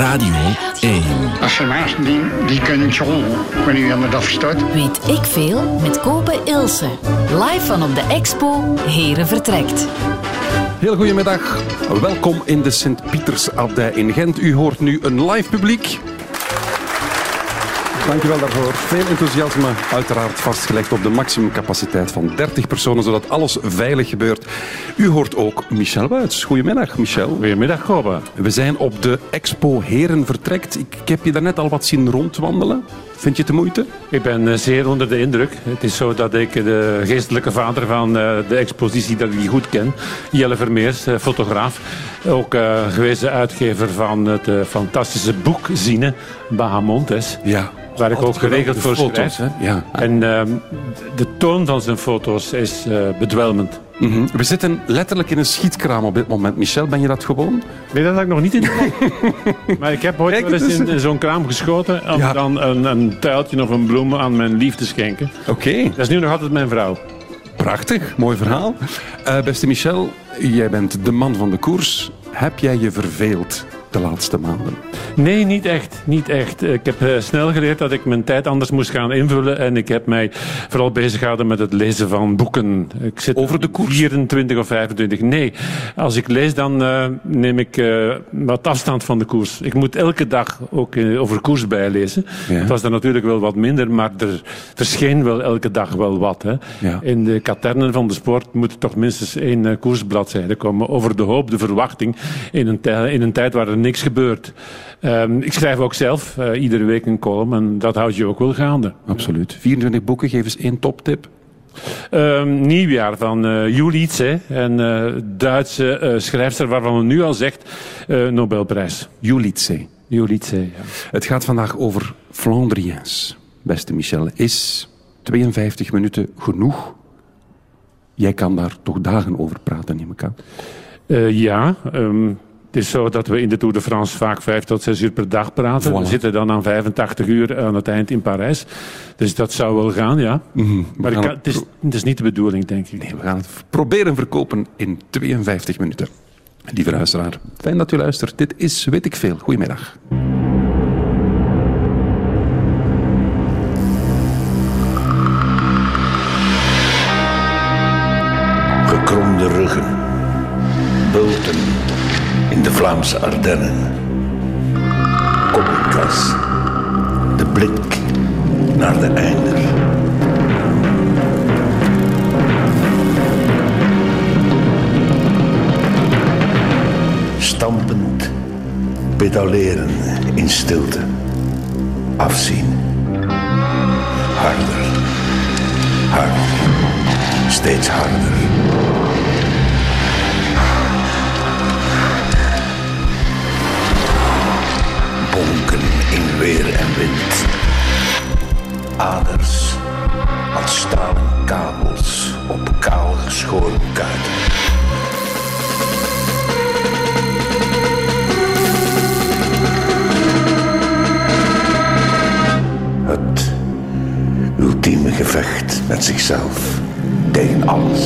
Radio 1. Als ze naast die, die wanneer je aan de staat. Weet ik veel met Kopen Ilse. Live van op de expo Heren Vertrekt. Heel goedemiddag. Welkom in de Sint-Pietersabdij in Gent. U hoort nu een live publiek. Dankjewel daarvoor. Veel enthousiasme, uiteraard vastgelegd op de maximumcapaciteit van 30 personen, zodat alles veilig gebeurt. U hoort ook Michel Wuits. Goedemiddag, Michel. Goedemiddag, Gobe. We zijn op de Expo Heren Vertrekt. Ik, ik heb je daarnet al wat zien rondwandelen. Vind je het de moeite? Ik ben eh, zeer onder de indruk. Het is zo dat ik de geestelijke vader van eh, de expositie dat ik die goed ken, Jelle Vermeers, eh, fotograaf, ook gewezen uitgever van het fantastische boek Zine, Bahamontes. Ja. Waar ik ook geregeld voor foto's, schrijf. hè? Ja. En ehm, de toon van zijn foto's is bedwelmend. Mhm. We zitten letterlijk in een schietkraam op dit moment. Michel, ben je dat gewoon? Nee, dat had ik nog niet in de Maar ik heb ooit Kijk, wel eens in, in zo'n kraam geschoten om Ja. dan een, een tuiltje of een bloem aan mijn lief te schenken. Oké. Dat is nu nog altijd mijn vrouw. Prachtig, mooi verhaal. Eh, beste Michel, jij bent de man van de koers. Heb jij je verveeld de laatste maanden? Nee, niet echt. Niet echt. Ik heb eh, snel geleerd dat ik mijn tijd anders moest gaan invullen. En ik heb mij vooral bezig gehouden met het lezen van boeken. Ik zit Over de koers? 24 of 25. Nee, als ik lees dan eh, neem ik eh, wat afstand van de koers. Ik moet elke dag ook over koers bijlezen. Ja. Het was dan natuurlijk wel wat minder, maar er verscheen wel elke dag wel wat. Hè. Ja. In de katernen van de sport moet er toch minstens één koersbladzijde komen over de hoop, de verwachting in een, in een tijd waar er niks gebeurt. Ehm, ik schrijf ook zelf eh, iedere week een column en dat houdt je ook wel gaande. Absoluut. 24 boeken, geef eens één toptip. Ehm, nieuwjaar van eh Julice, een eh, Duitse schrijfster waarvan men nu al zegt Nobelprijs. Julice. Julice, ja. Het gaat vandaag over Flandriens. Beste Michel, is 52 minuten genoeg? Jij kan daar toch dagen over praten, neem ik aan. Ja, ehm, het is zo dat we in de Tour de France vaak vijf tot zes uur per dag praten. Voilà. We zitten dan aan 85 uur aan het eind in Parijs. Dus dat zou wel gaan, ja. Maar gaan kan- het, is, het is niet de bedoeling, denk ik. Nee, we gaan het proberen verkopen in 52 minuten. Lieve luisteraar, fijn dat u luistert. Dit is Weet ik Veel. Goedemiddag. gekromde ruggen, bulten in de Vlaamse Ardennen. Koppenkas, de blik naar de einder. Stampend, pedaleren in stilte, afzien. Harder, harder, steeds harder. Aders als stalen kabels op kaal geschoren kuiten. Het ultieme gevecht met zichzelf tegen alles.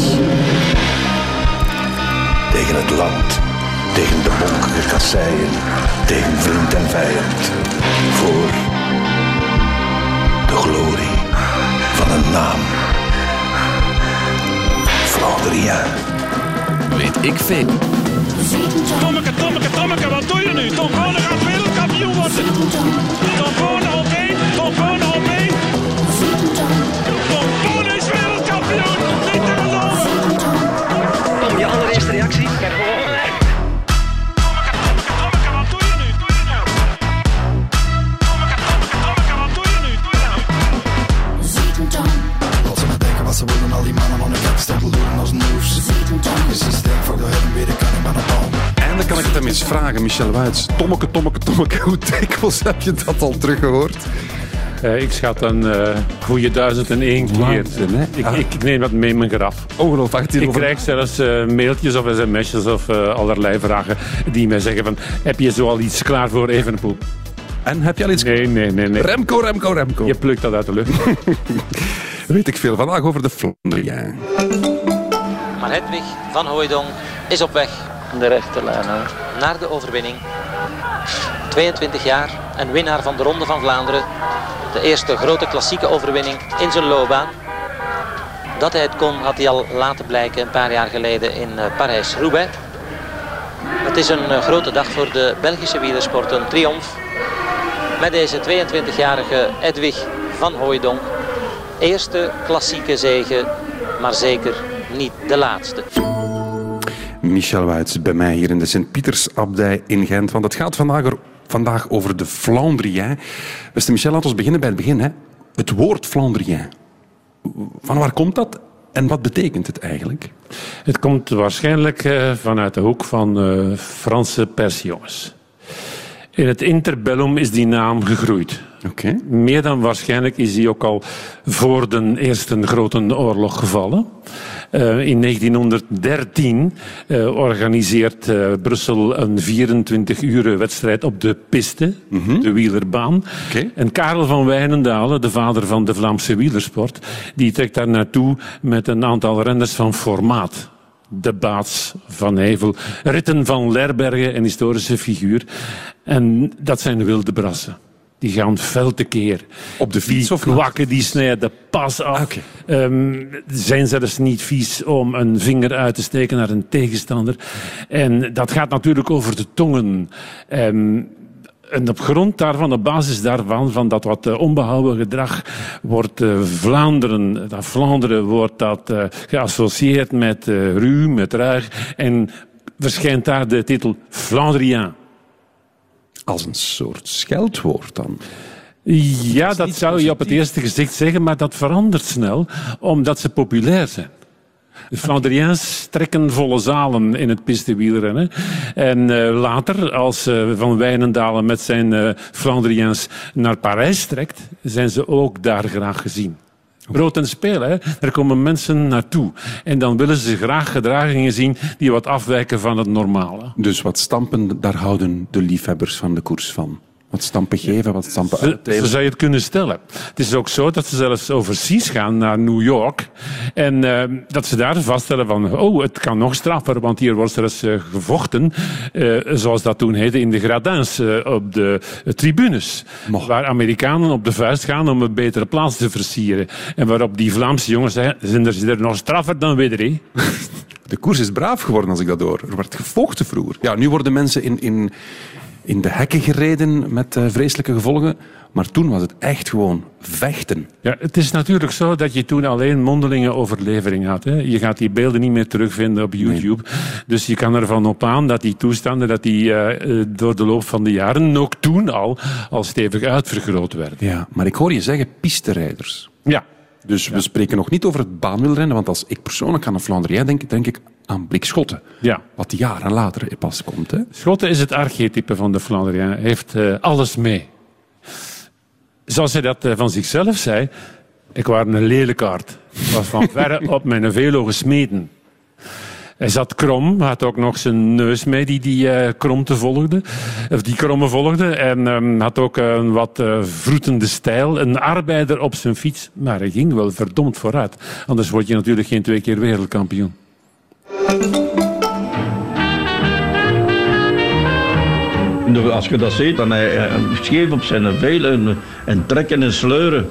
Tegen het land, tegen de bonkige kasseien, tegen vriend en vijand. Voor de glorie van een naam. Flandrien. Weet ik veel. Tommeke, Tommeke, Tommeke, wat doe je nu? Tom Bonne gaat wereldkampioen worden. Tom Bonne op één, Tom Bonne op één. Tom Bonne is wereldkampioen, niet te geloven. Tom, je allereerste reactie? Eens vragen, Michel Wuits. Tommeke, tommeke, tommeke. Hoe dikwijls heb je dat al teruggehoord? Eh, ik schat een eh goede duizend en één keer. Hè? Ik, Ah. ik, ik neem dat mee in mijn graf. Ongelooflijk. Ik krijg zelfs eh, mailtjes of sms'jes of eh, allerlei vragen die mij zeggen van... Heb je zoal iets klaar voor Evenepoel? En heb je al iets... Nee, nee, nee. nee. Remco, Remco, Remco. Je plukt dat uit de lucht. Weet ik veel. Vandaag over de Flandrien. Maar Hedwig van Hooijdonk is op weg De rechte naar de overwinning. 22 jaar en winnaar van de Ronde van Vlaanderen. De eerste grote klassieke overwinning in zijn loopbaan. Dat hij het kon had hij al laten blijken een paar jaar geleden in eh, Parijs-Roubaix. Het is een eh, grote dag voor de Belgische wielersport, een triomf. Met deze 22-jarige Edwig van Hooijdonk. Eerste klassieke zege, maar zeker niet de laatste. Michel Wuits bij mij hier in de Sint-Pietersabdij in Gent. Want het gaat vandaag, er- over de Flandrien. Beste Michel, laten we beginnen bij het begin. Hè. Het woord Flandrien. Van waar komt dat en wat betekent het eigenlijk? Het komt waarschijnlijk eh, vanuit de hoek van eh, Franse persjongens. In het interbellum is die naam gegroeid. Oké. Meer dan waarschijnlijk is die ook al voor de Eerste Grote Oorlog gevallen. Eh, in 1913 eh, organiseert eh, Brussel een 24-uur wedstrijd op de piste, de wielerbaan. Oké. En Karel van Wijnendalen, de vader van de Vlaamse wielersport, die trekt daar naartoe met een aantal renners van formaat. De Baats van Hevel, Ritten van Lerbergen, een historische figuur. En dat zijn wilde brassen. Die gaan fel tekeer. Op de fiets Die of kwakken, die snijden pas af. Oké. Ehm, zijn zelfs niet vies om een vinger uit te steken naar een tegenstander. En dat gaat natuurlijk over de tongen. Ehm, en op grond daarvan, op basis daarvan, van dat wat eh, onbehouden gedrag, wordt eh, Vlaanderen, dat Vlaanderen wordt dat eh, geassocieerd met ruw, met ruig. En verschijnt daar de titel Flandrien. Als een soort scheldwoord dan. Ja, dat zou je op het eerste gezicht zeggen, maar dat verandert snel, omdat ze populair zijn. De trekken volle zalen in het pistewielrennen. En eh, later, als eh, Van Wijnendalen met zijn Flandriëns naar Parijs trekt, zijn ze ook daar graag gezien. Brood en spelen, hè? daar komen mensen naartoe. En dan willen ze graag gedragingen zien die wat afwijken van het normale. Dus wat stampen, daar houden de liefhebbers van de koers van. Wat stampen geven, wat stampen Zo, zo uitdelen. zou je het kunnen stellen. Het is ook zo dat ze zelfs overseas gaan naar New York. En eh, dat ze daar vaststellen van, oh, het kan nog straffer, want hier wordt er eens eh, gevochten, eh, zoals dat toen heette in de gradins eh, op de tribunes. Mocht. Waar Amerikanen op de vuist gaan om een betere plaats te versieren. En waarop die Vlaamse jongens zeggen, zijn er, er nog straffer dan er, hè?" De koers is braaf geworden als ik dat hoor. Er werd gevochten vroeger. Ja, nu worden mensen in, in, in de hekken gereden met eh, vreselijke gevolgen. Maar toen was het echt gewoon vechten. Ja, het is natuurlijk zo dat je toen alleen mondelinge overlevering had. Hè. Je gaat die beelden niet meer terugvinden op YouTube. Dus je kan ervan op aan dat die toestanden dat die, eh, eh, door de loop van de jaren, ook toen al, al stevig uitvergroot werden. Ja, maar ik hoor je zeggen pisterijders. Ja, Dus we spreken nog niet over het baanwielrennen, want als ik persoonlijk aan een Flandrien denk, denk ik aan Blikschotten. ja. Wat jaren later pas komt. Hè? Schotten is het archetype van de Flandrien. Hij heeft eh, alles mee. Zoals hij dat eh, van zichzelf zei, ik was een lelijkaard. Ik was van verre op mijn velo gesmeten. Hij zat krom, had ook nog zijn neus mee die die kromte volgde, of die kromme volgde. En ehm, had ook een wat eh, vroetende stijl. Een arbeider op zijn fiets, maar hij ging wel verdomd vooruit. Anders word je natuurlijk geen twee keer wereldkampioen. Als je dat ziet, dan hij hij scheef op zijn velen en, en trekken en sleuren.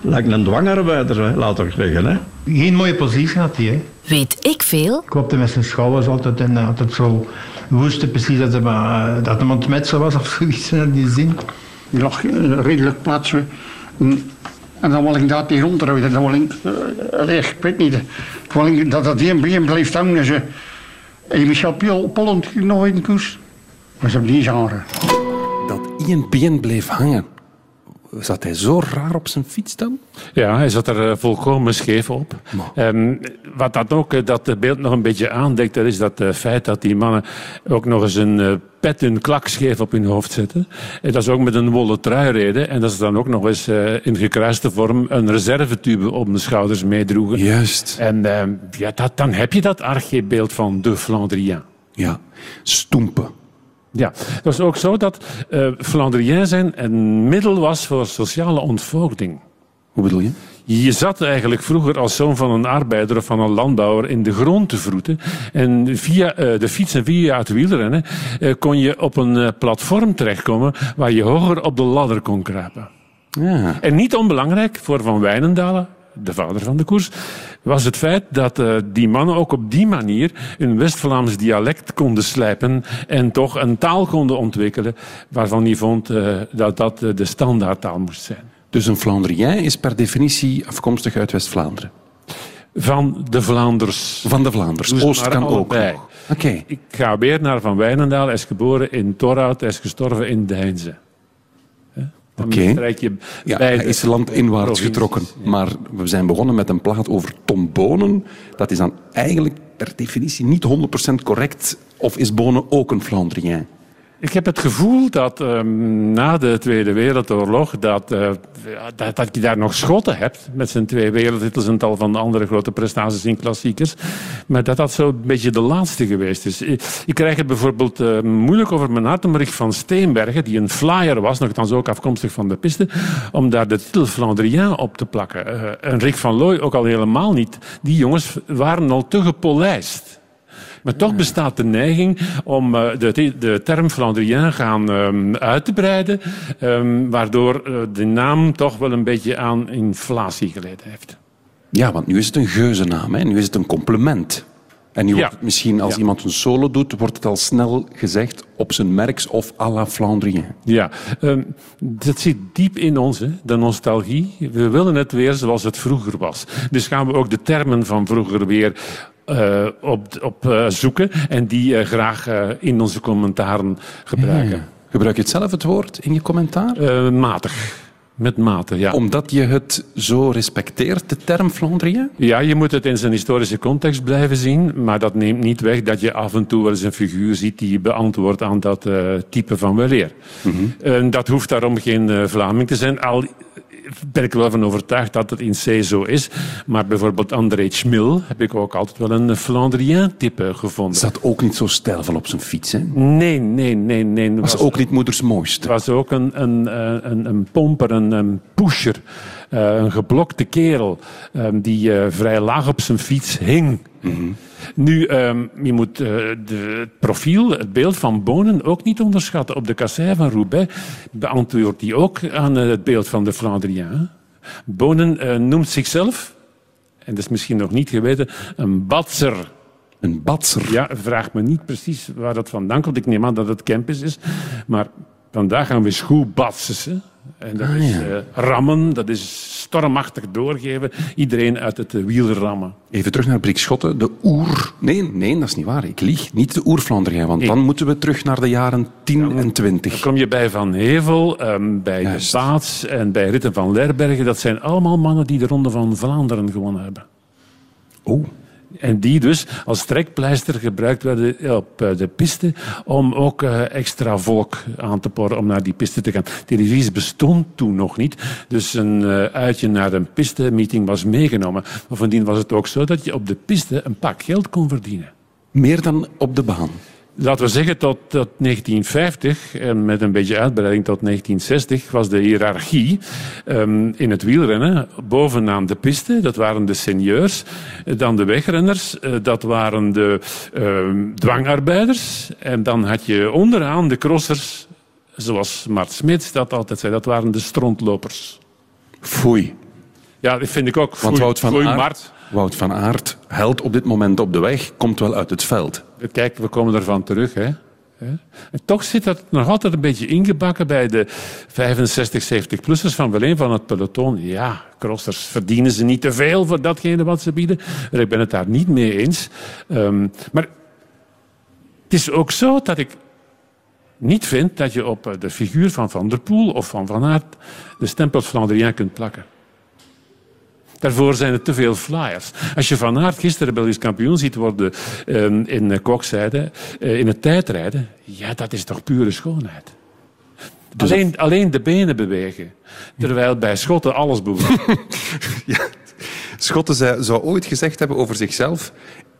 Lijkt een dwangarbeider, laat ik zeggen. Hè. Geen mooie positie had hij. Hè. Weet ik veel? Klopte met zijn schouders altijd en altijd zo woeste, precies dat hij, maar, eh, dat hij aan het was of zoiets in die zin. Die lag eh, redelijk plat. En, dan wil ik dat die rondhouden. Dan wil ik, allee, ik weet niet, dat dat been blijft hangen. Ze, en Michel Piol, Polland nog in koers. Maar ze hebben die genre. Dat Bien bleef hangen. Zat hij zo raar op zijn fiets dan? Ja, hij zat er eh, volkomen scheef op. Ehm, wat dat ook, eh, dat beeld nog een beetje aandekt, dat is dat eh, feit dat die mannen ook nog eens een pet, een klak scheef op hun hoofd zetten. En dat is ook met een wollen trui reden. En dat ze dan ook nog eens in gekruiste vorm een reservetube op de schouders meedroegen. Juist. En ehm, ja, dat, dan heb je dat archebeeld van de Flandrien. Ja, stoempen. Ja, het was ook zo dat eh Flandrien zijn een middel was voor sociale ontvoogding. Hoe bedoel je? Je zat eigenlijk vroeger als zoon van een arbeider of van een landbouwer in de grond te vroeten. En via eh, de fiets en via het wielrennen eh, kon je op een platform terechtkomen waar je hoger op de ladder kon kruipen. Ja. En niet onbelangrijk voor Van Wijnendalen, de vader van de koers, was het feit dat eh, die mannen ook op die manier een West-Vlaams dialect konden slijpen en toch een taal konden ontwikkelen waarvan hij vond eh, dat dat eh, de standaardtaal moest zijn. Dus een Flandrien is per definitie afkomstig uit West-Vlaanderen. Van de Vlaanders. Van de Vlaanders. Ze Oost kan ook. Oké. Ik ga weer naar Van Wijnendaal. Hij is geboren in Torhout, hij is gestorven in Deinze. Oké. Ja, hij is landinwaarts getrokken. Maar we zijn begonnen met een plaat over Tom Bonen. Dat is dan eigenlijk per definitie niet 100% correct. Of is Bonen ook een Flandrien? Ik heb het gevoel dat ehm, na de Tweede Wereldoorlog dat, ja, dat, je daar nog Schotten hebt met zijn twee wereldtitels en tal van andere grote prestaties in klassiekers. Maar dat dat zo een beetje de laatste geweest is. Ik, krijg het bijvoorbeeld eh, moeilijk over mijn hart om van Steenbergen, die een flyer was, nogthans ook afkomstig van de piste, om daar de titel Flandrien op te plakken. Eh, en Rick van Looy ook al helemaal niet. Die jongens waren al te gepolijst. Maar toch bestaat de neiging om eh, de, de term Flandrien gaan ehm, uit te breiden, ehm, waardoor eh, de naam toch wel een beetje aan inflatie geleden heeft. Ja, want nu is het een geuzennaam. Hè? Nu is het een compliment. En nu wordt het misschien als Ja. iemand een solo doet, wordt het al snel gezegd op zijn merks of à la Flandrien. Ja, ehm, dat zit diep in ons, hè, de nostalgie. We willen het weer zoals het vroeger was. Dus gaan we ook de termen van vroeger weer op, op eh, zoeken en die eh, graag eh, in onze commentaren gebruiken. Gebruik je het zelf het woord in je commentaar? Eh, matig. Met mate, ja. Omdat je het zo respecteert, de term Flandrien? Ja, je moet het in zijn historische context blijven zien, maar dat neemt niet weg dat je af en toe wel eens een figuur ziet die beantwoordt aan dat eh, type van weleer. En dat hoeft daarom geen eh, Vlaming te zijn. Al ben ik er wel van overtuigd dat het in C zo is. Maar bijvoorbeeld André Schmil heb ik ook altijd wel een Flandrien-type gevonden. Zat ook niet zo stijlvol op zijn fiets. Hè? Nee, nee, nee, nee. Was ook niet moeders mooiste. was ook een, een, eh, een, een pomper, een, een pusher. eh, een geblokte kerel eh, die eh, vrij laag op zijn fiets hing. Nu, ehm, je moet eh, de, het profiel, het beeld van Bonen ook niet onderschatten. Op de kassei van Roubaix beantwoordt hij ook aan eh, het beeld van de Flandrien. Bonen eh, noemt zichzelf, en dat is misschien nog niet geweten, een batser. Een batser. Ja, vraag me niet precies waar dat vandaan komt. Ik neem aan dat het campus is. Maar vandaag gaan we schoolbatsen. En dat is ja. eh, rammen, dat is stormachtig doorgeven. Iedereen uit het wiel rammen. Even terug naar Brik Schotten, de oer... Nee, nee, dat is niet waar. Ik lieg. Niet de oer-Flandrien, want dan moeten we terug naar de jaren 10 en 20. Dan kom je bij Van Hevel, ehm, bij Juist. de Baats en bij Ritten van Lerbergen. Dat zijn allemaal mannen die de Ronde van Vlaanderen gewonnen hebben. Oh. En die dus als trekpleister gebruikt werden op eh, de piste om ook eh, extra volk aan te porren om naar die piste te gaan. Televisie bestond toen nog niet, dus een eh, uitje naar een piste-meeting was meegenomen. Bovendien was het ook zo dat je op de piste een pak geld kon verdienen. Meer dan op de baan. Laten we zeggen tot, tot 1950, en met een beetje uitbreiding tot 1960, was de hiërarchie ehm, in het wielrennen bovenaan de piste. Dat waren de senieurs. Eh, Dan de wegrenners. eh, Dat waren de ehm, dwangarbeiders. En dan had je onderaan de crossers, zoals Mart Smits dat altijd zei. Dat waren de strontlopers. Foei. Ja, dat vind ik ook. Want Foei- Wout van, Aert, Mart. Wout van Aert, held op dit moment op de weg, komt wel uit het veld. Kijk, we komen ervan terug. Hè. En toch zit dat nog altijd een beetje ingebakken bij de 65, 70-plussers van wel een van het peloton. Ja, crossers verdienen ze niet te veel voor datgene wat ze bieden. Ik ben het daar niet mee eens. Ehm, maar het is ook zo dat ik niet vind dat je op eh, de figuur van Van der Poel of van Van Aert de stempel Flandrien kunt plakken. Daarvoor zijn er te veel flyers. Als je Van Aert gisteren Belgisch kampioen ziet worden ehm, in uh, kokzijde, eh, in het tijdrijden, ja, dat is toch pure schoonheid. alleen, alleen de benen bewegen, terwijl bij Schotten alles beweegt. Schotten zei- zou ooit gezegd hebben over zichzelf...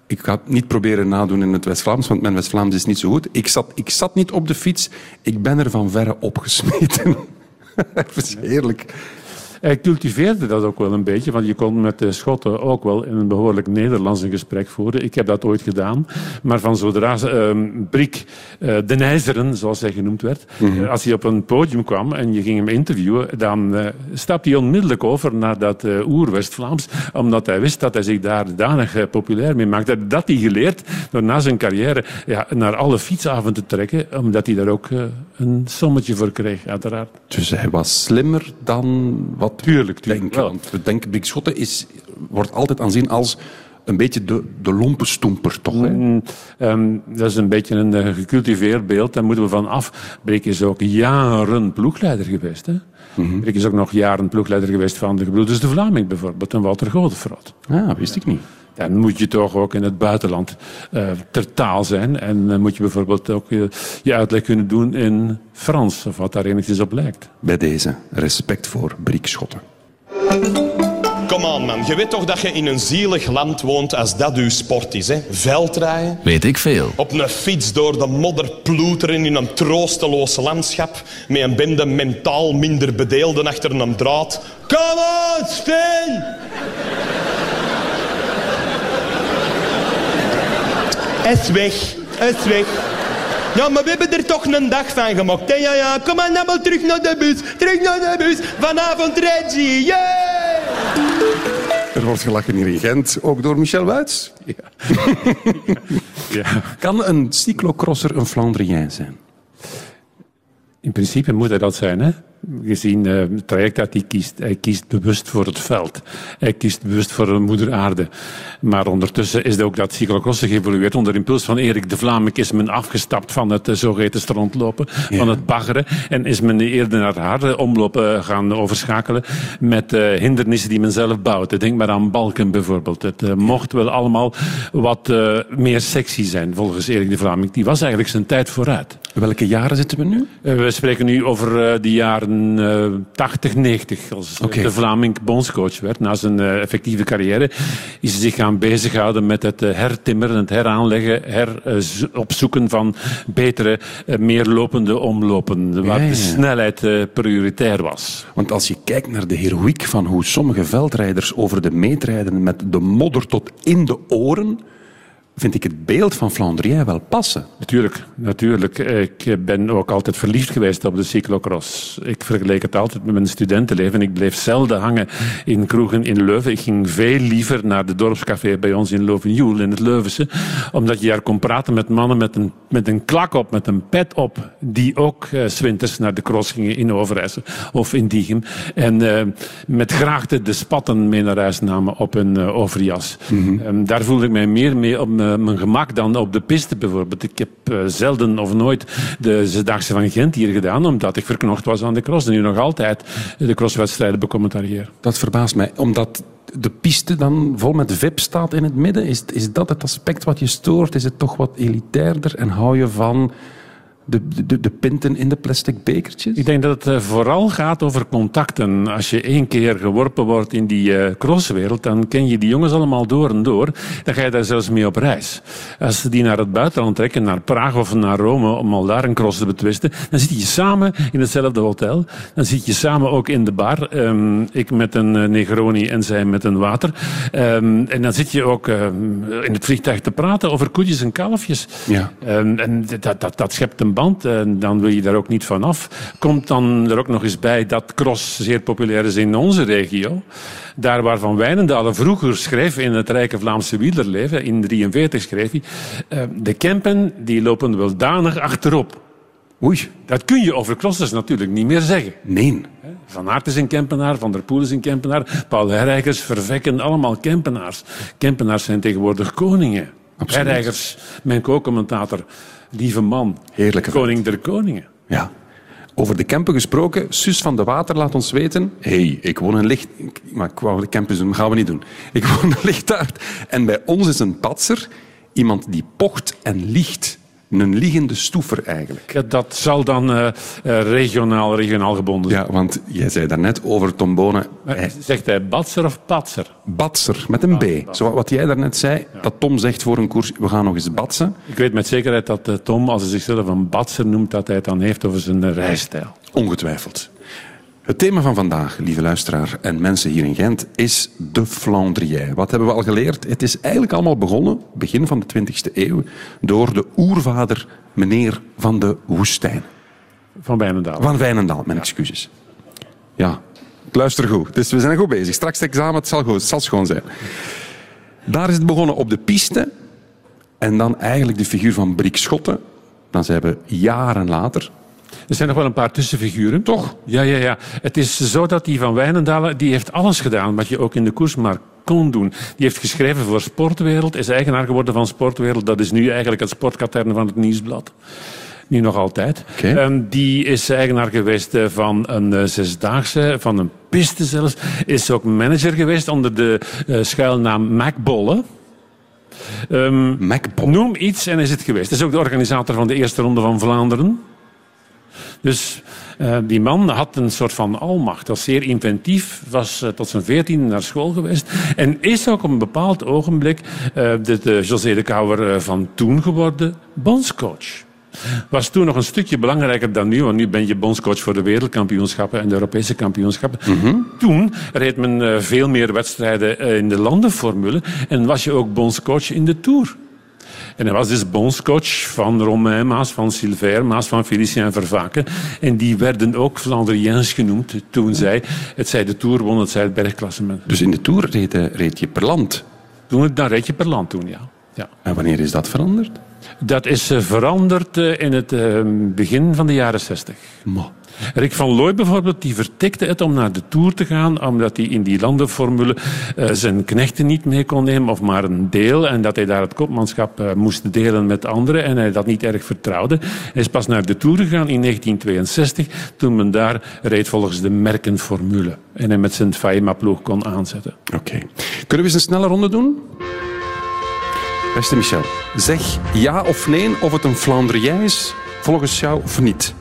Ik ga het niet proberen nadoen in het West-Vlaams, want mijn West-Vlaams is niet zo goed. Ik zat, ik zat niet op de fiets, ik ben er van verre opgesmeten. dat is heerlijk. Hij cultiveerde dat ook wel een beetje, want je kon met de Schotten ook wel in een behoorlijk Nederlands een gesprek voeren. Ik heb dat ooit gedaan. Maar van zodra uh, Brik uh, de Nijzeren, zoals hij genoemd werd, Mhm. uh, als hij op een podium kwam en je ging hem interviewen, dan uh, stapte hij onmiddellijk over naar dat oer-West-Vlaams, omdat hij wist dat hij zich daar danig populair mee maakte. Dat hij geleerd door na zijn carrière ja, naar alle fietsavonden te trekken, omdat hij daar ook een sommetje voor kreeg, uiteraard. Dus hij was slimmer dan wat tuurlijk, tuurlijk denken. Want we denken, Big Schotten is, wordt altijd aanzien als een beetje de, de lompenstoemper, toch? Hè? Mm, um, dat is een beetje een uh, gecultiveerd beeld. Daar moeten we van af. Brik is ook jaren ploegleider geweest. Hè? Mm-hmm. Brik is ook nog jaren ploegleider geweest van de gebroeders de Vlaming bijvoorbeeld. En Walter Godefroot. Ah, wist ik niet. Dan moet je toch ook in het buitenland uh, ter taal zijn. En dan moet je bijvoorbeeld ook je uitleg kunnen doen in Frans, of wat daar enigszins op lijkt. Bij deze, respect voor Brik Schotten. Kom aan, man. Je weet toch dat je in een zielig land woont als dat uw sport is, hè? Veldrijden. Weet ik veel. Op een fiets door de modder ploeteren in een troosteloos landschap. Met een bende mentaal minder bedeelden achter een draad. Kom aan, Steen! Is weg. Is weg. Ja, maar we hebben er toch een dag van gemaakt. Hè? Ja, ja, kom maar allemaal terug naar de bus. Terug naar de bus. Vanavond Reggie. Yeah! Er wordt gelachen hier in Gent, ook door Michel Wuits. Ja. ja. Kan een cyclocrosser een Flandrien zijn? In principe moet hij dat zijn, hè? Gezien uh, het traject dat hij kiest. Hij kiest bewust voor het veld. Hij kiest bewust voor een moeder aarde. Maar ondertussen is ook dat cyclocrossen geëvolueerd. Onder impuls van Erik de Vlaming is men afgestapt van het uh, zogeheten strandlopen, ja. van het baggeren. En is men eerder naar harde omlopen gaan overschakelen met hindernissen die men zelf bouwt. Denk maar aan balken bijvoorbeeld. Het mocht wel allemaal wat meer sexy zijn, volgens Erik de Vlaming. Die was eigenlijk zijn tijd vooruit. Welke jaren zitten we nu? we spreken nu over de jaren uh, 80, 90. Als okay. de Vlaming bondscoach werd na zijn uh, effectieve carrière, is hij zich gaan bezighouden met het uh, hertimmeren, het heraanleggen, heropzoeken van betere, meer lopende omlopen, waar ja, ja. de snelheid prioritair was. Want als je kijkt naar de heroïek van hoe sommige veldrijders over de meet rijden met de modder tot in de oren, vind ik het beeld van Flandrien wel passen. Natuurlijk, natuurlijk. Ik ben ook altijd verliefd geweest op de cyclocross. Ik vergeleek het altijd met mijn studentenleven. Ik bleef zelden hangen in kroegen in Leuven. Ik ging veel liever naar de dorpscafé bij ons in Lovenjoel, in het Leuvense. Omdat je daar kon praten met mannen met een, met een klak op, met een pet op. Die ook uh, zwinters naar de cross gingen in Overijssel of in Diegem. En uh, met graagte de spatten mee naar huis namen op een uh, overjas. Mm-hmm. Um, daar voelde ik mij meer mee op mijn gemak dan op de piste bijvoorbeeld. Ik heb uh, zelden of nooit de Zesdaagse van Gent hier gedaan, omdat ik verknocht was aan de cross. En nu nog altijd de crosswedstrijden becommentarieer. Dat verbaast mij, omdat de piste dan vol met VIP staat in het midden. Is, is dat het aspect wat je stoort? Is het toch wat elitairder en hou je van... De, de, de, pinten in de plastic bekertjes? Ik denk dat het uh, vooral gaat over contacten. Als je één keer geworpen wordt in die uh, crosswereld, dan ken je die jongens allemaal door en door. Dan ga je daar zelfs mee op reis. Als ze die naar het buitenland trekken, naar Praag of naar Rome, om al daar een cross te betwisten, dan zit je samen in hetzelfde hotel. Dan zit je samen ook in de bar. Um, ik met een uh, Negroni en zij met een water. Um, en dan zit je ook in het vliegtuig te praten over koetjes en kalfjes. Ja. En dat, dat, dat schept een en dan wil je daar ook niet van af. Komt dan er ook nog eens bij dat cross zeer populair is in onze regio. Daar waar Van Wijnendalen vroeger schreef in het rijke Vlaamse wielerleven, in 43 schreef hij, uh, de Kempen die lopen wel danig achterop. Oei. Dat kun je over crossers natuurlijk niet meer zeggen. Nee. Van Aert is een Kempenaar, Van der Poel is een Kempenaar, Paul Herrijkers, Vervekken, allemaal Kempenaars. Kempenaars zijn tegenwoordig koningen. Herrijkers, mijn co-commentator, lieve man. Heerlijke Koning der koningen. Ja. Over de Kempen gesproken, Sus van de Water laat ons weten. Hey, ik woon in Licht... Maar ik wou de Kempens doen, gaan we niet doen. Ik woon in Lichtaard. En bij ons is een patser iemand die pocht en liegt. Een liggende stoever eigenlijk. Dat zal dan uh, uh, regionaal, regionaal gebonden zijn. Ja, want jij zei daarnet over Tom Bonen. Hij... Zegt hij Batser of Patser? Batser, met een B. Ah, Zo wat jij daarnet zei, ja. dat Tom zegt voor een koers, we gaan nog eens batsen. Ik weet met zekerheid dat uh, Tom, als hij zichzelf een Batser noemt, dat hij het dan heeft over zijn rijstijl. Ongetwijfeld. Het thema van vandaag, lieve luisteraar en mensen hier in Gent, is de Flandrien. Wat hebben we al geleerd? Het is eigenlijk allemaal begonnen, begin van de 20e eeuw, door de oervader meneer van de Woestijn. Van Wijnendaal. Van Wijnendaal, mijn excuses. Ja, luister goed. Dus we zijn goed bezig. Straks het examen, het zal, goed, het zal schoon zijn. Daar is het begonnen op de piste. En dan eigenlijk de figuur van Brik Schotten. Dan zijn we jaren later. Er zijn nog wel een paar tussenfiguren. Toch? Ja, ja, ja. Het is zo dat die van Wijnendalen, die heeft alles gedaan wat je ook in de koers maar kon doen. Die heeft geschreven voor Sportwereld, is eigenaar geworden van Sportwereld. Dat is nu eigenlijk het sportkatern van het Nieuwsblad. Nu nog altijd. Um, die is eigenaar geweest eh, van een uh, zesdaagse, van een piste zelfs. Is ook manager geweest onder de uh, schuilnaam Macbolle. Um, Noem iets en is het geweest. Is ook de organisator van de eerste ronde van Vlaanderen. Dus uh, die man had een soort van almacht. Was zeer inventief, was uh, tot zijn veertiende naar school geweest. En is ook op een bepaald ogenblik uh, de, de José de Kouwer van toen geworden bondscoach. Was toen nog een stukje belangrijker dan nu, want nu ben je bondscoach voor de wereldkampioenschappen en de Europese kampioenschappen. Mm -hmm. Toen reed men veel meer wedstrijden in de landenformule en was je ook bondscoach in de Tour. En hij was dus bondscoach van Romain Maas, van Silver Maas, van Felicien Vervaken. En die werden ook Flandriëns genoemd toen zij, het zij de Tour won, het zij het bergklassement. Dus in de Tour reed, reed je per land? Toen, dan reed je per land toen, ja. ja. En wanneer is dat veranderd? Dat is veranderd in het begin van de jaren zestig. Rick van Looy bijvoorbeeld, die vertikte het om naar de Tour te gaan, omdat hij in die landenformule uh, zijn knechten niet mee kon nemen, of maar een deel, en dat hij daar het kopmanschap uh, moest delen met anderen, en hij dat niet erg vertrouwde. Hij is pas naar de Tour gegaan in 1962, toen men daar reed volgens de merkenformule. En hij met zijn Faima-ploeg kon aanzetten. Oké. Kunnen we eens een snelle ronde doen? Beste Michel, zeg ja of nee of het een Flandrien is, volgens jou of niet.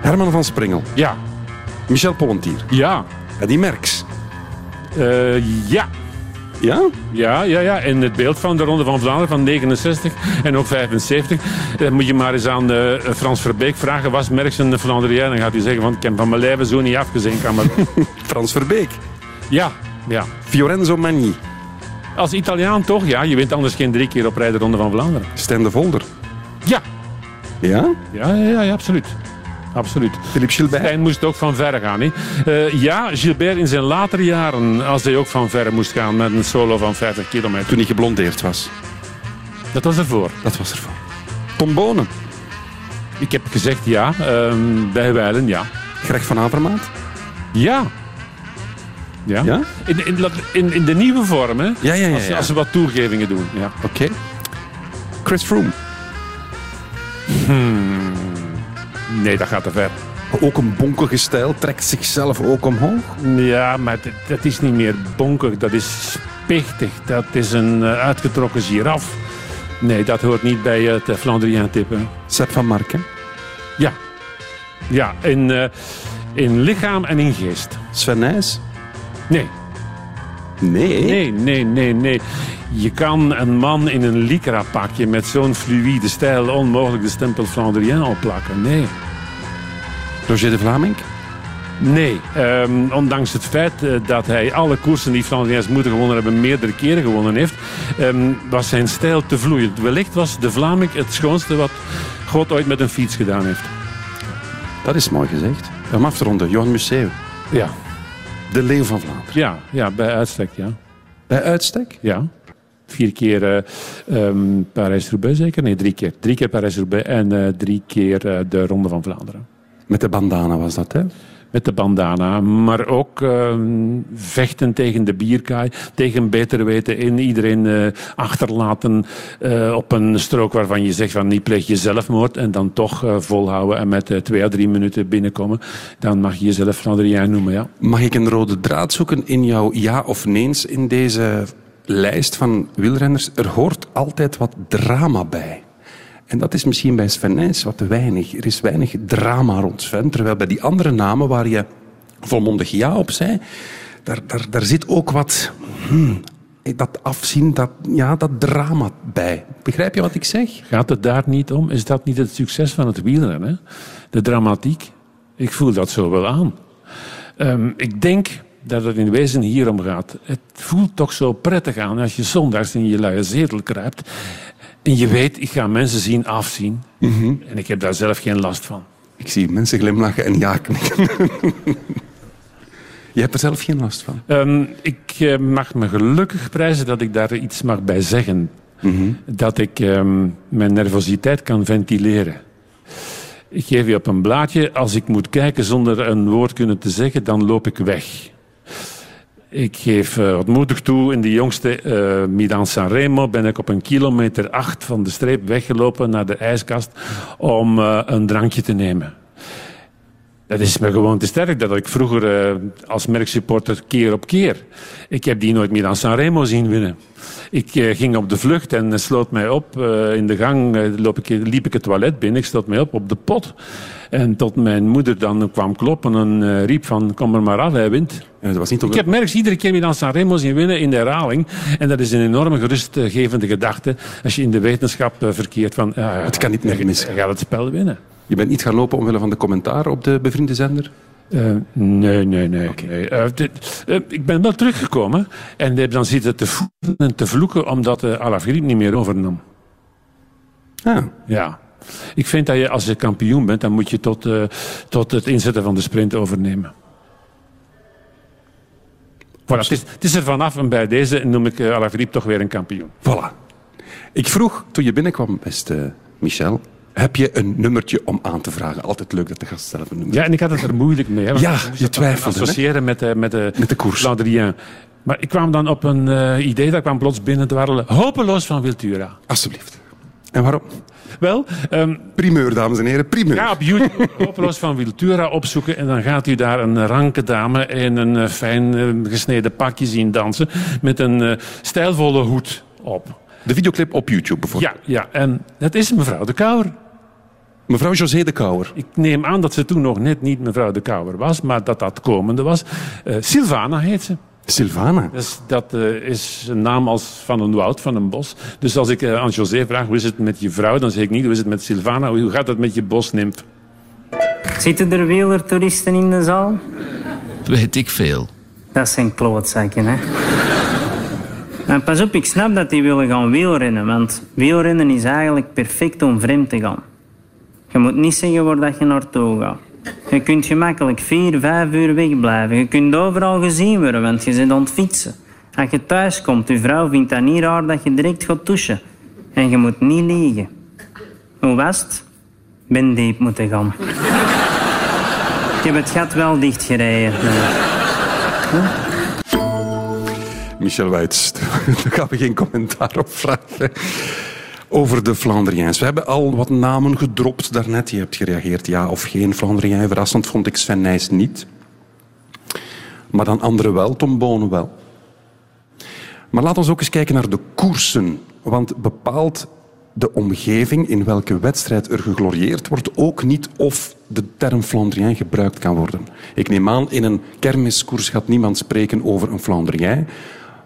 Herman van Springel. Ja. Michel Pollentier. Ja. Eddie Merckx. Uh, ja. Ja? Ja, ja, ja. In het beeld van de Ronde van Vlaanderen van 69 en ook 75 dan moet je maar eens aan uh, Frans Verbeek vragen, was Merckx een Flandrien? Dan gaat hij zeggen van, ik heb van mijn lijve zo niet afgezien. Frans Verbeek? Ja, ja. Fiorenzo Magni? Als Italiaan toch, ja. Je wint anders geen drie keer op rij de Ronde van Vlaanderen. Stijn de Volder? Ja. Ja? Ja, ja, ja, ja absoluut. Absoluut. Philippe Gilbert? Stijn moest ook van verre gaan. Uh, ja, Gilbert in zijn latere jaren, als hij ook van verre moest gaan met een solo van 50 kilometer. Toen hij geblondeerd was? Dat was ervoor. Dat was ervoor. Tom Bonen? Ik heb gezegd ja, uh, bij Weilen ja. Greg van Avermaat? Ja. Ja? ja? In, in, in, in, de nieuwe vorm, hè? Ja, ja, ja. Als, als ze wat toegevingen doen. Ja. Oké. Okay. Chris Froome? Hmm. Nee, dat gaat te ver. Ook een bonkige stijl, trekt zichzelf ook omhoog? Ja, maar dat is niet meer bonkig, dat is spichtig. Dat is een uh, uitgetrokken giraf. Nee, dat hoort niet bij het uh, Flandrien tippen. Sepp van Marken? Ja. Ja, in, uh, in lichaam en in geest. Sven Nijs? Nee. Nee? Nee, nee, nee, nee. Je kan een man in een lycra-pakje met zo'n fluïde stijl onmogelijk de stempel Flandrien opplakken. Nee. Roger de Vlaming? Nee, um, ondanks het feit uh, dat hij alle koersen die Flandriëns moeten gewonnen hebben, meerdere keren gewonnen heeft, um, was zijn stijl te vloeiend. Wellicht was de Vlaming het schoonste wat God ooit met een fiets gedaan heeft. Dat is mooi gezegd. Om af te ronden, Johan Museeuw. Ja. De leeuw van Vlaanderen. Ja, ja bij uitstek, ja. Bij uitstek? Ja. Vier keer uh, um, Parijs-Roubaix zeker? Nee, drie keer. Drie keer Parijs-Roubaix en uh, drie keer uh, de Ronde van Vlaanderen. Met de bandana was dat, hè? Met de bandana, maar ook uh, vechten tegen de bierkaai, tegen beter weten in, iedereen uh, achterlaten uh, op een strook waarvan je zegt van niet pleeg je zelfmoord en dan toch volhouden en met twee à drie minuten binnenkomen, dan mag je jezelf Flandrien noemen, ja. Mag ik een rode draad zoeken in jouw ja of neens in deze lijst van wielrenners? Er hoort altijd wat drama bij. En dat is misschien bij Sven Nijs wat te weinig. Er is weinig drama rond Sven. Terwijl bij die andere namen waar je volmondig ja op zei, daar, daar, daar zit ook wat... Hmm, dat afzien, dat, ja, dat drama bij. Begrijp je wat ik zeg? Gaat het daar niet om? Is dat niet het succes van het wielrennen? De dramatiek? Ik voel dat zo wel aan. Ehm, ik denk dat het in wezen hierom gaat. Het voelt toch zo prettig aan als je zondags in je luie zetel kruipt. En je weet, ik ga mensen zien afzien. En ik heb daar zelf geen last van. Ik zie mensen glimlachen en ja knikken. Je hebt er zelf geen last van. Ehm, ik eh, mag me gelukkig prijzen dat ik daar iets mag bij zeggen. Dat ik ehm, mijn nervositeit kan ventileren. Ik geef je op een blaadje. Als ik moet kijken zonder een woord kunnen te zeggen, dan loop ik weg. Ik geef uh, moedig toe, in de jongste uh, Milan Sanremo ben ik op een kilometer acht van de streep weggelopen naar de ijskast om uh, een drankje te nemen. Dat is me gewoon te sterk. Dat ik vroeger uh, als merksupporter keer op keer. Ik heb die nooit aan Sanremo zien winnen. Ik uh, ging op de vlucht en uh, sloot mij op. in de gang loop ik, liep ik het toilet binnen. Ik sloot mij op op de pot. En tot mijn moeder dan kwam kloppen en riep van kom er maar af, hij wint. dat was niet ik heb Merks iedere keer weer aan Sanremo zien winnen in de herhaling. En dat is een enorme gerustgevende gedachte als je in de wetenschap verkeert van... het kan niet meer mis. Je gaat het spel winnen. Je bent niet gaan lopen omwille van de commentaar op de bevriende zender? Uh, nee, nee, nee. Okay. nee. Uh, dit, uh, ik ben wel teruggekomen en heb dan zitten te voelen en te vloeken omdat uh, Alaphilippe niet meer overnam. Ah. Ja. Ik vind dat je als je kampioen bent, dan moet je tot, tot het inzetten van de sprint overnemen. Voilà, het, is, het is er vanaf en bij deze noem ik Alaphilippe toch weer een kampioen. Voilà. Ik vroeg toen je binnenkwam, beste Michel, heb je een nummertje om aan te vragen? Altijd leuk dat de gast zelf een nummer Ja, en ik had het er moeilijk mee. Hè, ja, je twijfelde. Associëren met, de, met, de, met de koers. Maar ik kwam dan op een uh, idee, dat kwam plots binnen te warrelen. Hopeloos van Wiltura. Alsjeblieft. En waarom? Wel, um, primeur, dames en heren, primeur. Ja, op YouTube Hopeloos van Wiltura opzoeken en dan gaat u daar een ranke dame in een uh, fijn uh, gesneden pakje zien dansen met een uh, stijlvolle hoed op. De videoclip op YouTube bijvoorbeeld? Ja, ja, en dat is mevrouw de Kouwer. Mevrouw José de Kouwer. Ik neem aan dat ze toen nog net niet mevrouw de Kouwer was, maar dat dat komende was. Uh, Sylvana heet ze. Sylvana? Dus dat uh, is een naam als van een woud, van een bos. Dus als ik uh, aan José vraag hoe is het met je vrouw, dan zeg ik niet hoe is het met Sylvana, hoe gaat het met je bosnimf? Zitten er wielertoeristen in de zaal? Weet ik veel. Dat zijn klootzakken, hè? En pas op, ik snap dat die willen gaan wielrennen, want wielrennen is eigenlijk perfect om vreemd te gaan. Je moet niet zeggen waar dat je naartoe gaat. Je kunt gemakkelijk vier, vijf uur wegblijven. Je kunt overal gezien worden, want je zit aan het fietsen. Als je thuis komt, je vrouw vindt dat niet raar dat je direct gaat douchen. En je moet niet liegen. Hoe was het? Ben diep moeten gaan. Ik heb het gat wel dichtgereden. Huh? Michel Weits, daar gaan we geen commentaar op vragen. Over de Flandriëns. We hebben al wat namen gedropt daarnet. Je hebt gereageerd ja of geen Flandrien. Verrassend vond ik Sven Nijs niet. Maar dan anderen wel, Tom Bonen wel. Maar laten we ook eens kijken naar de koersen. Want bepaalt de omgeving in welke wedstrijd er geglorieerd wordt ook niet of de term Flandrien gebruikt kan worden. Ik neem aan, in een kermiskoers gaat niemand spreken over een Flandrien.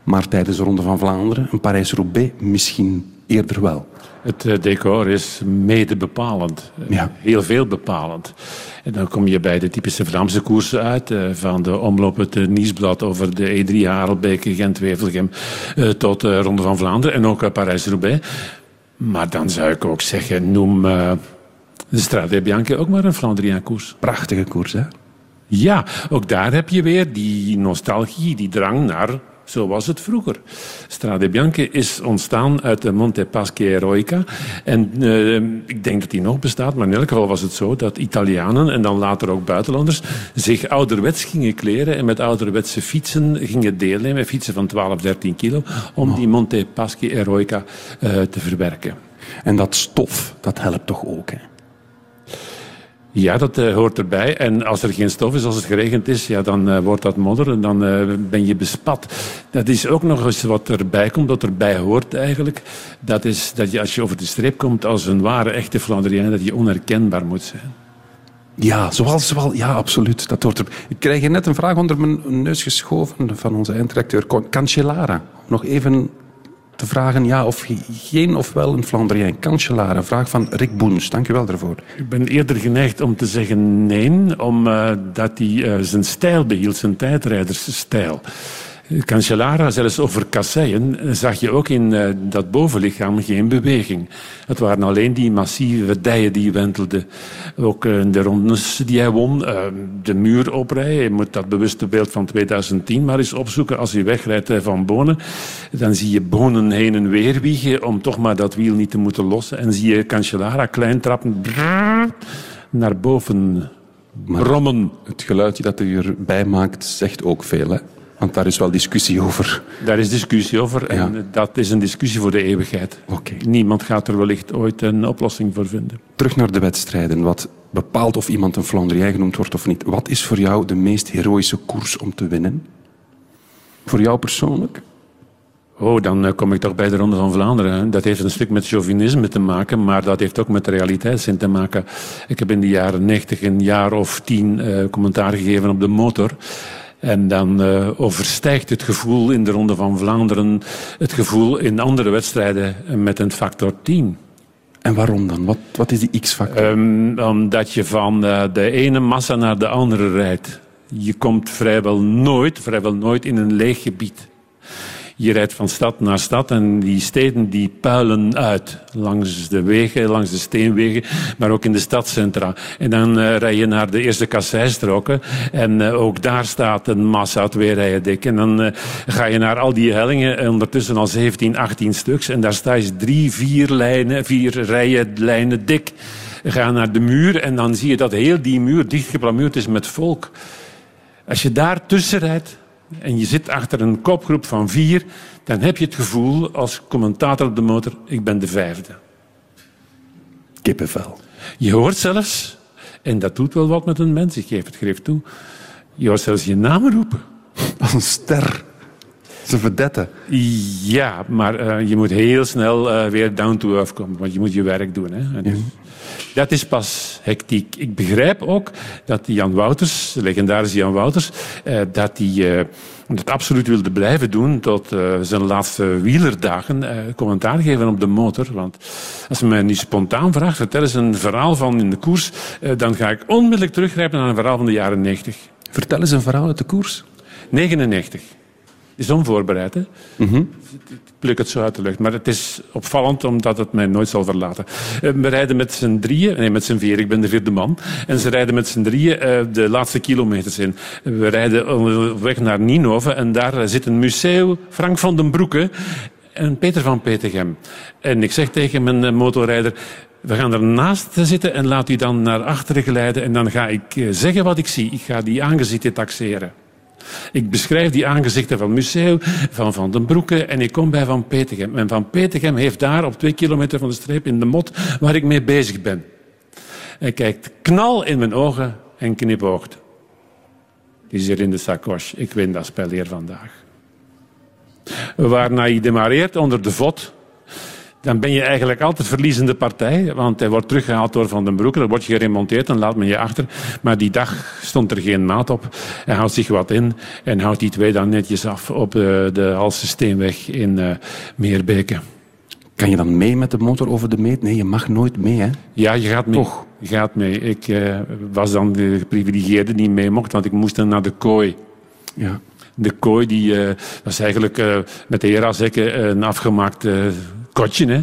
Maar tijdens de Ronde van Vlaanderen, een Parijs-Roubaix, misschien eerder wel. Het decor is mede bepalend. Ja. Heel veel bepalend. En dan kom je bij de typische Vlaamse koersen uit. Van de omloop het Nieuwsblad over de E3 Harelbeek, Gent-Wevelgem tot de Ronde van Vlaanderen. En ook Parijs-Roubaix. Maar dan zou ik ook zeggen, noem uh, de Strade Bianche ook maar een Flandrien koers. Prachtige koers, hè? Ja, ook daar heb je weer die nostalgie, die drang naar zo was het vroeger. Strade Bianche is ontstaan uit de Montepaschi Eroica. En uh, ik denk dat die nog bestaat, maar in elk geval was het zo dat Italianen en dan later ook buitenlanders zich ouderwets gingen kleren en met ouderwetse fietsen gingen deelnemen, fietsen van 12, 13 kilo, om die Montepaschi Eroica uh, te verwerken. En dat stof, dat helpt toch ook, hè? Ja, dat uh, hoort erbij. En als er geen stof is, als het geregend is, ja, dan uh, wordt dat modder en dan uh, ben je bespat. Dat is ook nog eens wat erbij komt, dat erbij hoort eigenlijk. Dat is dat je als je over de streep komt als een ware, echte Flandrien, dat je onherkenbaar moet zijn. Ja, zoals wel. Ja, absoluut. Dat hoort er. Ik krijg net een vraag onder mijn neus geschoven van onze eindredacteur Cancellara. Nog even te vragen ja of geen of wel een Flandrien. Cancellara, een vraag van Rick Boens. Dank u wel daarvoor. Ik ben eerder geneigd om te zeggen nee, omdat hij eh, zijn stijl behield, zijn tijdrijdersstijl. Cancellara, zelfs over kasseien, zag je ook in uh, dat bovenlichaam geen beweging. Het waren alleen die massieve dijen die wentelden. Ook uh, de rondes die hij won, uh, de muur oprijden. Je moet dat bewuste beeld van 2010 maar eens opzoeken. Als je wegrijdt van Bonen, dan zie je Bonen heen en weer wiegen om toch maar dat wiel niet te moeten lossen. En zie je Cancellara klein trappen naar boven brommen. Het geluidje dat u erbij maakt zegt ook veel, hè? Want daar is wel discussie over. Daar is discussie over en ja. dat is een discussie voor de eeuwigheid. Okay. Niemand gaat er wellicht ooit een oplossing voor vinden. Terug naar de wedstrijden. Wat bepaalt of iemand een Flandrien genoemd wordt of niet. Wat is voor jou de meest heroïsche koers om te winnen? Voor jou persoonlijk? Oh, dan kom ik toch bij de Ronde van Vlaanderen. Dat heeft een stuk met chauvinisme te maken, maar dat heeft ook met realiteitszin te maken. Ik heb in de jaren 90 een jaar of tien uh, commentaar gegeven op de motor. En dan uh, overstijgt het gevoel in de Ronde van Vlaanderen het gevoel in andere wedstrijden met een factor 10. En waarom dan? Wat, wat is die x-factor? Um, omdat je van uh, de ene massa naar de andere rijdt. Je komt vrijwel nooit, vrijwel nooit in een leeg gebied. Je rijdt van stad naar stad en die steden die puilen uit. Langs de wegen, langs de steenwegen, maar ook in de stadcentra. En dan uh, rij je naar de eerste kasseistroken en uh, ook daar staat een massa twee rijen dik. En dan uh, ga je naar al die hellingen, ondertussen al 17, 18 stuks. En daar sta je drie, vier lijnen, vier rijen lijnen dik. Ga naar de muur en dan zie je dat heel die muur dichtgeplamuurd is met volk. Als je daar tussen rijdt, en je zit achter een kopgroep van vier, dan heb je het gevoel als commentator op de motor, ik ben de vijfde. Kippenvel. Je hoort zelfs, en dat doet wel wat met een mens, ik geef het greep toe, je hoort zelfs je naam roepen. Als een ster. Ze verdette. Ja, maar uh, je moet heel snel uh, weer down to earth komen, want je moet je werk doen. Hè. Dus. Dat is pas hectiek. Ik begrijp ook dat Jan Wouters, de legendarische Jan Wouters, uh, dat hij dat absoluut wilde blijven doen tot zijn laatste wielerdagen. commentaar geven op de motor. Want als je mij nu spontaan vraagt, vertel eens een verhaal van in de koers, dan ga ik onmiddellijk teruggrijpen naar een verhaal van de jaren 90. Vertel eens een verhaal uit de koers. 99 is onvoorbereid. Hè? Mm -hmm. Ik pluk het zo uit de lucht. Maar het is opvallend omdat het mij nooit zal verlaten. We rijden met z'n drieën, nee met z'n vier, ik ben de vierde man. En ze rijden met z'n drieën uh, de laatste kilometers in. We rijden op weg naar Ninove en daar zit een museum, Frank van den Broeke en Peter van Petegem. En ik zeg tegen mijn motorrijder, we gaan ernaast zitten en laat u dan naar achteren geleiden en dan ga ik zeggen wat ik zie. Ik ga die aangezichten taxeren. Ik beschrijf die aangezichten van Museeuw, van Van den Broeke en ik kom bij Van Petegem. En Van Petegem heeft daar op twee kilometer van de streep in de mot waar ik mee bezig ben. Hij kijkt knal in mijn ogen en knipoogt. Die is hier in de sacoche. Ik win dat spel hier vandaag. Waarna hij demareert onder de vod dan ben je eigenlijk altijd verliezende partij. Want hij wordt teruggehaald door Van den Broeke. Dan word je geremonteerd en laat men je achter. Maar die dag stond er geen maat op. Hij houdt zich wat in en houdt die twee dan netjes af op de, de Halse Steenweg in uh, Meerbeke. Kan je dan mee met de motor over de meet? Nee, je mag nooit mee, hè? Ja, je gaat mee. Toch? Je gaat mee. Ik uh, was dan de geprivilegeerde die mee mocht, want ik moest dan naar de kooi. Ja. De kooi die, uh, was eigenlijk uh, met de Herazekken een afgemaakte kotje, hè,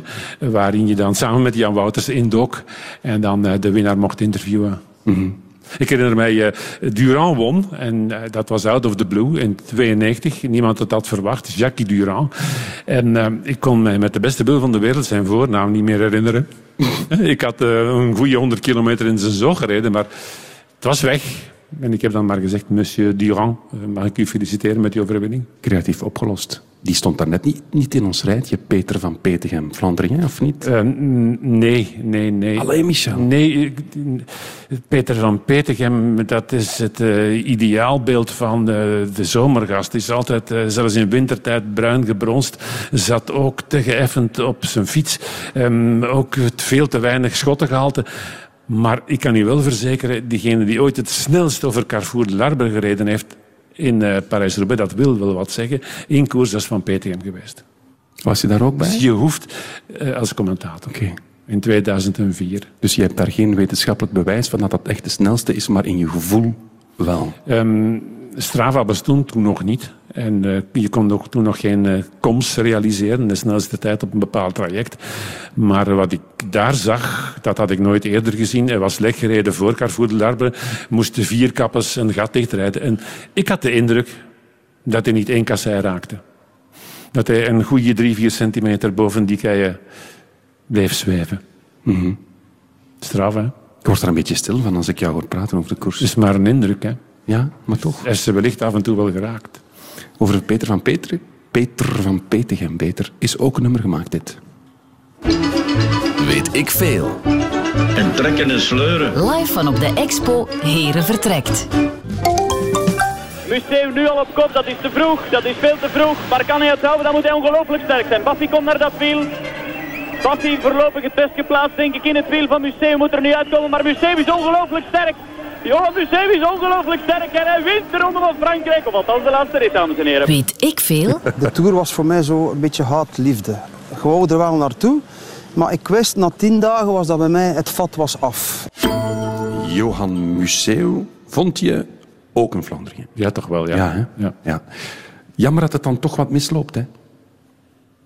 waarin je dan samen met Jan Wouters indook en dan uh, de winnaar mocht interviewen. Mm -hmm. Ik herinner mij, uh, Durand won, en uh, dat was out of the blue in 92. Niemand had dat verwacht, Jacques Durand. En ik kon mij met de beste wil van de wereld zijn voornaam niet meer herinneren. ik had een goede 100 kilometer in zijn zoog gereden, maar het was weg. En ik heb dan maar gezegd, monsieur Durand, mag ik u feliciteren met die overwinning? Creatief opgelost. Die stond daar net niet, niet in ons rijtje, Peter van Petegem. Flandrien, of niet? Uh, nee, nee, nee. Alleen Michel? Nee, Peter van Petegem, dat is het uh, ideaalbeeld van de, de zomergast. Is altijd, uh, zelfs in wintertijd, bruin gebronst. Zat ook te geëffend op zijn fiets. Um, ook veel te weinig schottengehalte. Maar ik kan u wel verzekeren, diegene die ooit het snelst over Carrefour de Larbre gereden heeft in uh, Parijs-Roubaix, dat wil wel wat zeggen. In koers, dat is van Petegem geweest. Was je daar ook bij? Je hoeft eh, als commentator. In 2004. Dus je hebt daar geen wetenschappelijk bewijs van dat dat echt de snelste is, maar in je gevoel wel. Ehm, Strava bestond toen nog niet. En eh, je kon ook toen nog geen eh, koms realiseren, de snelste tijd op een bepaald traject. Maar wat ik daar zag, dat had ik nooit eerder gezien. Hij was lek gereden voor Carrefour de Larbre, moesten vier kappes een gat dichtrijden. En ik had de indruk dat hij niet één kassei raakte. Dat hij een goede drie, vier centimeter boven die keien bleef zweven. Straf, hè? Ik word er een beetje stil van als ik jou hoor praten over de koers. Het is maar een indruk, hè? Ja, maar toch. Hij is ze wellicht af en toe wel geraakt. Over Peter van Peter, Peter van Petegem beter, is ook een nummer gemaakt dit. Weet ik veel. En trekken en sleuren. Live van op de Expo Heren vertrekt. Museeuw nu al op kop, dat is te vroeg, dat is veel te vroeg. Maar kan hij het houden, dan moet hij ongelooflijk sterk zijn. Bassi komt naar dat wiel. Bassi voorlopig het best geplaatst, denk ik, in het wiel van Museeuw. Moet er nu uitkomen, maar Museeuw is ongelooflijk sterk. Johan Museeuw is ongelooflijk sterk en hij wint de ronde van Frankrijk. Of althans de laatste rit, dames en heren. Weet ik veel? De Tour was voor mij zo een beetje haat-liefde. Ik wou er wel naartoe, maar ik wist na tien dagen was dat bij mij het vat was af. Johan Museeuw vond je ook een Vlaanderen. Ja, toch wel, ja. Ja, hè? ja. Jammer dat het dan toch wat misloopt, hè?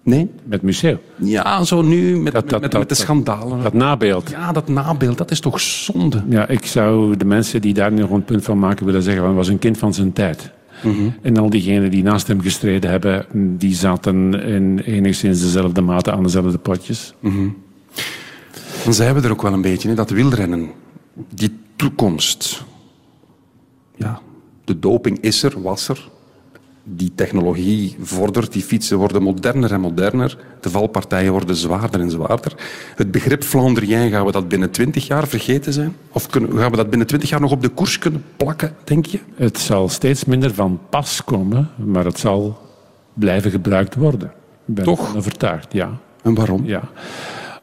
Nee? Met Museeuw? Ja, zo nu met, met, dat- met, de schandalen. Dat nabeeld. Ja, dat nabeeld, dat is toch zonde? Ja, ik zou de mensen die daar nog een punt van maken willen zeggen, van, hij was een kind van zijn tijd. Mhm. En al diegenen die naast hem gestreden hebben, die zaten in enigszins dezelfde mate aan dezelfde potjes. Mhm. Dan zijn we er ook wel een beetje, hè, dat wielrennen, die toekomst. Ja, de doping is er, was er. Die technologie vordert, die fietsen worden moderner en moderner. De valpartijen worden zwaarder en zwaarder. Het begrip Flandrien, gaan we dat binnen twintig jaar vergeten zijn? Of kunnen, gaan we dat binnen twintig jaar nog op de koers kunnen plakken, denk je? Het zal steeds minder van pas komen, maar het zal blijven gebruikt worden. Ik ben Toch? overtuigd, ja. En waarom? Ja.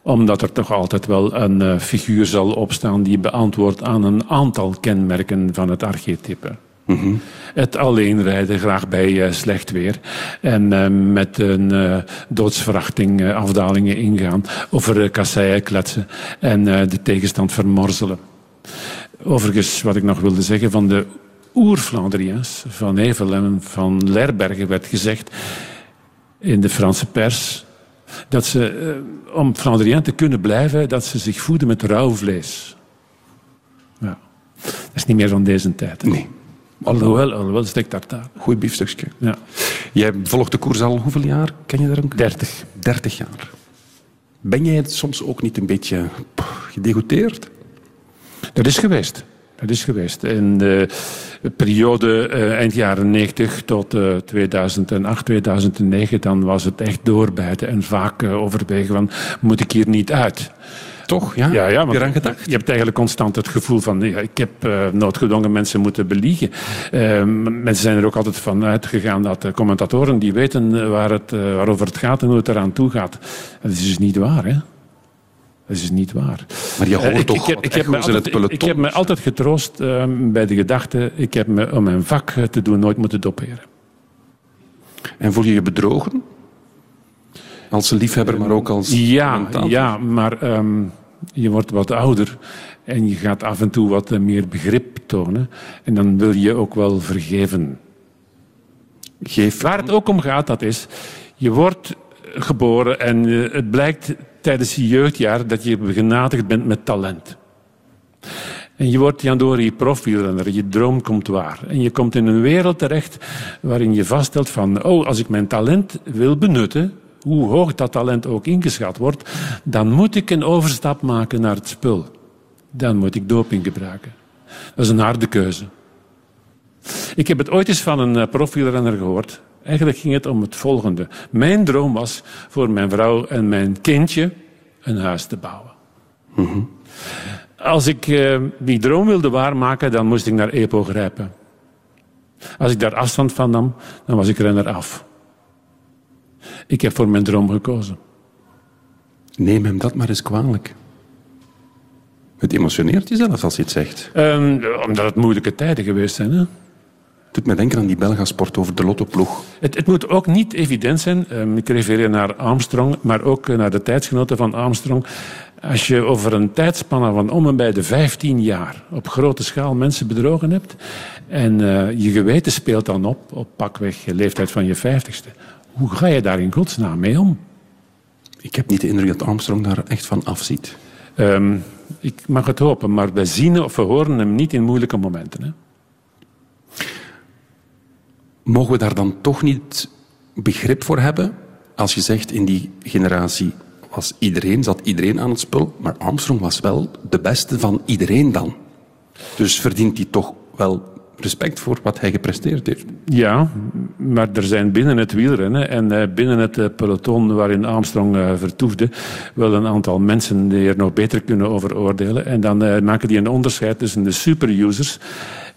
Omdat er toch altijd wel een eh, figuur zal opstaan die beantwoordt aan een aantal kenmerken van het archetype. Mhm. Het alleen rijden, graag bij eh, slecht weer. En eh, met een eh, doodsverachting afdalingen ingaan. Over uh, kasseien kletsen en de tegenstand vermorzelen. Overigens, wat ik nog wilde zeggen, van de oer-Flandriëns, van Hevel en van Lerbergen werd gezegd in de Franse pers dat ze, om Flandrien te kunnen blijven, dat ze zich voeden met rauw vlees. Ja. Dat is niet meer van deze tijd. Nee. Alhoewel, alhoewel steak tartare. Goed biefstukje. Ja. Jij volgt de koers al hoeveel jaar? Ken je daar een 30. 30 jaar. Ben jij soms ook niet een beetje gedegoteerd? Dat is geweest. Dat is geweest. In de periode eh, eind jaren 90 tot eh, 2008, 2009, dan was het echt doorbijten en vaak eh, overwegen van, moet ik hier niet uit? Toch, ja? Ja, ja Heb want je eraan gedacht? je hebt eigenlijk constant het gevoel van, ja, ik heb eh, noodgedwongen mensen moeten beliegen. Eh, m- mensen zijn er ook altijd van uitgegaan dat de commentatoren die weten eh, waar het, eh, waarover het gaat en hoe het eraan toe gaat. Dat is dus niet waar, hè? Dat is dus niet waar. Maar je hoort ik, toch ik, heb, wat ik, heb me het altijd, ik, heb me altijd getroost eh, bij de gedachte, ik heb me om mijn vak te doen nooit moeten doperen. En voel je je bedrogen? Als liefhebber, maar ook als Ja, commentator? ja maar ehm, je wordt wat ouder en je gaat af en toe wat eh, meer begrip tonen. En dan wil je ook wel vergeven. Geef... Waar het ook om gaat, dat is, je wordt geboren en eh, het blijkt tijdens je jeugdjaar dat je begenadigd bent met talent. En je wordt Jandori profielrenner, je droom komt waar. En je komt in een wereld terecht waarin je vaststelt van, oh, als ik mijn talent wil benutten, hoe hoog dat talent ook ingeschat wordt, dan moet ik een overstap maken naar het spul. Dan moet ik doping gebruiken. Dat is een harde keuze. Ik heb het ooit eens van een eh, profielrenner gehoord. Eigenlijk ging het om het volgende. Mijn droom was voor mijn vrouw en mijn kindje een huis te bouwen. Als ik eh, die droom wilde waarmaken, dan moest ik naar EPO grijpen. Als ik daar afstand van nam, dan was ik renner af. Ik heb voor mijn droom gekozen. Neem hem dat maar eens kwalijk. Het emotioneert jezelf als je het zegt. Ehm, omdat het moeilijke tijden geweest zijn. Hè? doet mij denken aan die Belgasport over de lottoploeg. Het, het moet ook niet evident zijn. Um, ik refereer naar Armstrong, maar ook uh, naar de tijdsgenoten van Armstrong. Als je over een tijdspanne van om en bij de 15 jaar op grote schaal mensen bedrogen hebt en uh, je geweten speelt dan op, op pakweg de leeftijd van je 50ste, hoe ga je daar in godsnaam mee om? Ik heb niet de indruk dat Armstrong daar echt van afziet. Um, ik mag het hopen, maar we zien of we horen hem niet in moeilijke momenten. Hè? Mogen we daar dan toch niet begrip voor hebben? Als je zegt in die generatie was iedereen, zat iedereen aan het spul, maar Armstrong was wel de beste van iedereen dan. Dus verdient hij toch wel respect voor wat hij gepresteerd heeft. Ja, maar er zijn binnen het wielrennen en eh, binnen het eh, peloton waarin Armstrong uh, vertoefde, wel een aantal mensen die er nog beter kunnen over oordelen. En dan maken die een onderscheid tussen de superusers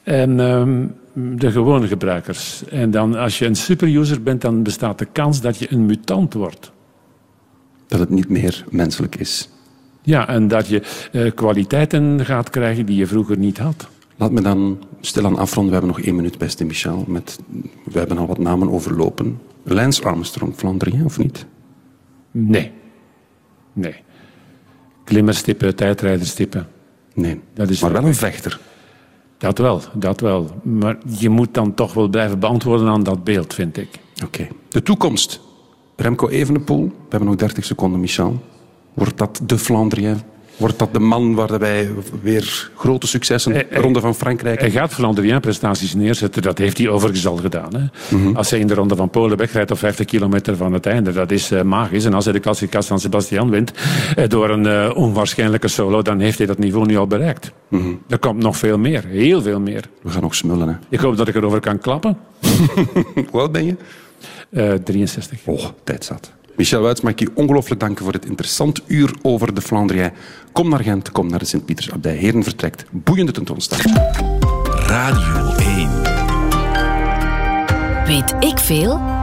en ehm, de gewone gebruikers. En dan, als je een superuser bent, dan bestaat de kans dat je een mutant wordt. Dat het niet meer menselijk is. Ja, en dat je uh, kwaliteiten gaat krijgen die je vroeger niet had. Laat me dan stilaan afronden. We hebben nog één minuut, beste Michel. Met, we hebben al wat namen overlopen. Lance Armstrong, Flandrien, of niet? Nee. Nee. Klimmerstippen, tijdrijderstippen. Nee, dat is maar wel een vechter. Dat wel, dat wel. Maar je moet dan toch wel blijven beantwoorden aan dat beeld, vind ik. Oké. Okay. De toekomst. Remco Evenepoel. We hebben nog 30 seconden, Michel. Wordt dat de Flandrien Wordt dat de man waar wij weer grote successen, de Ronde van Frankrijk... Hij gaat Flandrien-prestaties neerzetten, dat heeft hij overigens al gedaan. Hè? Mm -hmm. Als hij in de Ronde van Polen wegrijdt op 50 kilometer van het einde, dat is uh, magisch. En als hij de klassiekast van Sebastian wint uh, door een uh, onwaarschijnlijke solo, dan heeft hij dat niveau nu al bereikt. Mm -hmm. Er komt nog veel meer, heel veel meer. We gaan nog smullen, hè? Ik hoop dat ik erover kan klappen. Hoe oud ben je? 63. Oh, tijd zat. Michel Wuits, mag ik je ongelooflijk danken voor het interessant uur over de Flandrien. Kom naar Gent, kom naar de Sint-Pietersabdij. Heren vertrekt. Boeiende tentoonstelling. Radio 1. Weet ik veel?